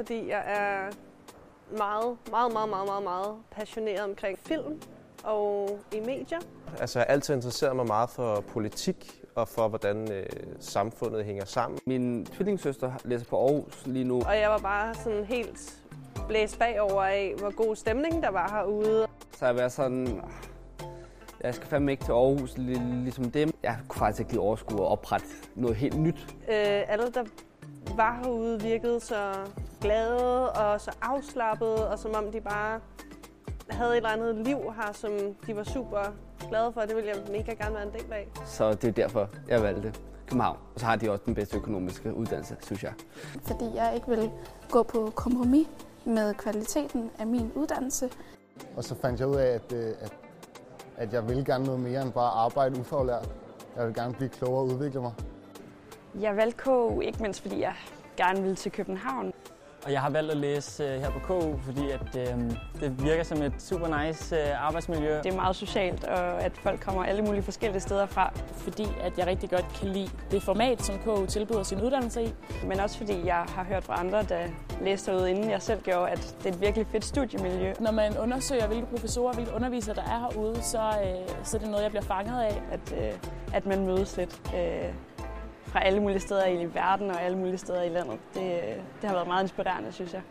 Fordi jeg er meget, meget, meget, meget, meget, meget passioneret omkring film og i medier. Altså, jeg har altid interesseret mig meget for politik og for, hvordan øh, samfundet hænger sammen. Min tvillingsøster læser på Aarhus lige nu. Og jeg var bare sådan helt blæst bagover af, hvor god stemning der var herude. Så jeg var sådan, jeg skal fandme ikke til Aarhus lig- ligesom dem. Jeg kunne faktisk ikke lige overskue at oprette noget helt nyt. Øh, alle, der var herude, virkede så glade og så afslappede, og som om de bare havde et eller andet liv her, som de var super glade for. Det ville jeg mega gerne være en del af. Så det er derfor, jeg valgte København. Og så har de også den bedste økonomiske uddannelse, synes jeg. fordi jeg ikke vil gå på kompromis med kvaliteten af min uddannelse. Og så fandt jeg ud af, at, øh, at, at jeg ville gerne noget mere end bare arbejde ufaglært. Jeg vil gerne blive klogere og udvikle mig. Jeg valgte KU ikke mindst fordi jeg gerne ville til København. Og jeg har valgt at læse øh, her på KU, fordi at, øh, det virker som et super nice øh, arbejdsmiljø. Det er meget socialt, og at folk kommer alle mulige forskellige steder fra. fordi at jeg rigtig godt kan lide det format, som KU tilbyder sin uddannelse i. Men også fordi jeg har hørt fra andre, der læste derude, inden jeg selv gjorde, at det er et virkelig fedt studiemiljø. Når man undersøger, hvilke professorer og hvilke undervisere der er herude, så, øh, så er det noget, jeg bliver fanget af. At, øh, at man mødes lidt øh, fra alle mulige steder i verden og alle mulige steder i landet. Det, øh, det har været meget inspirerende, synes jeg.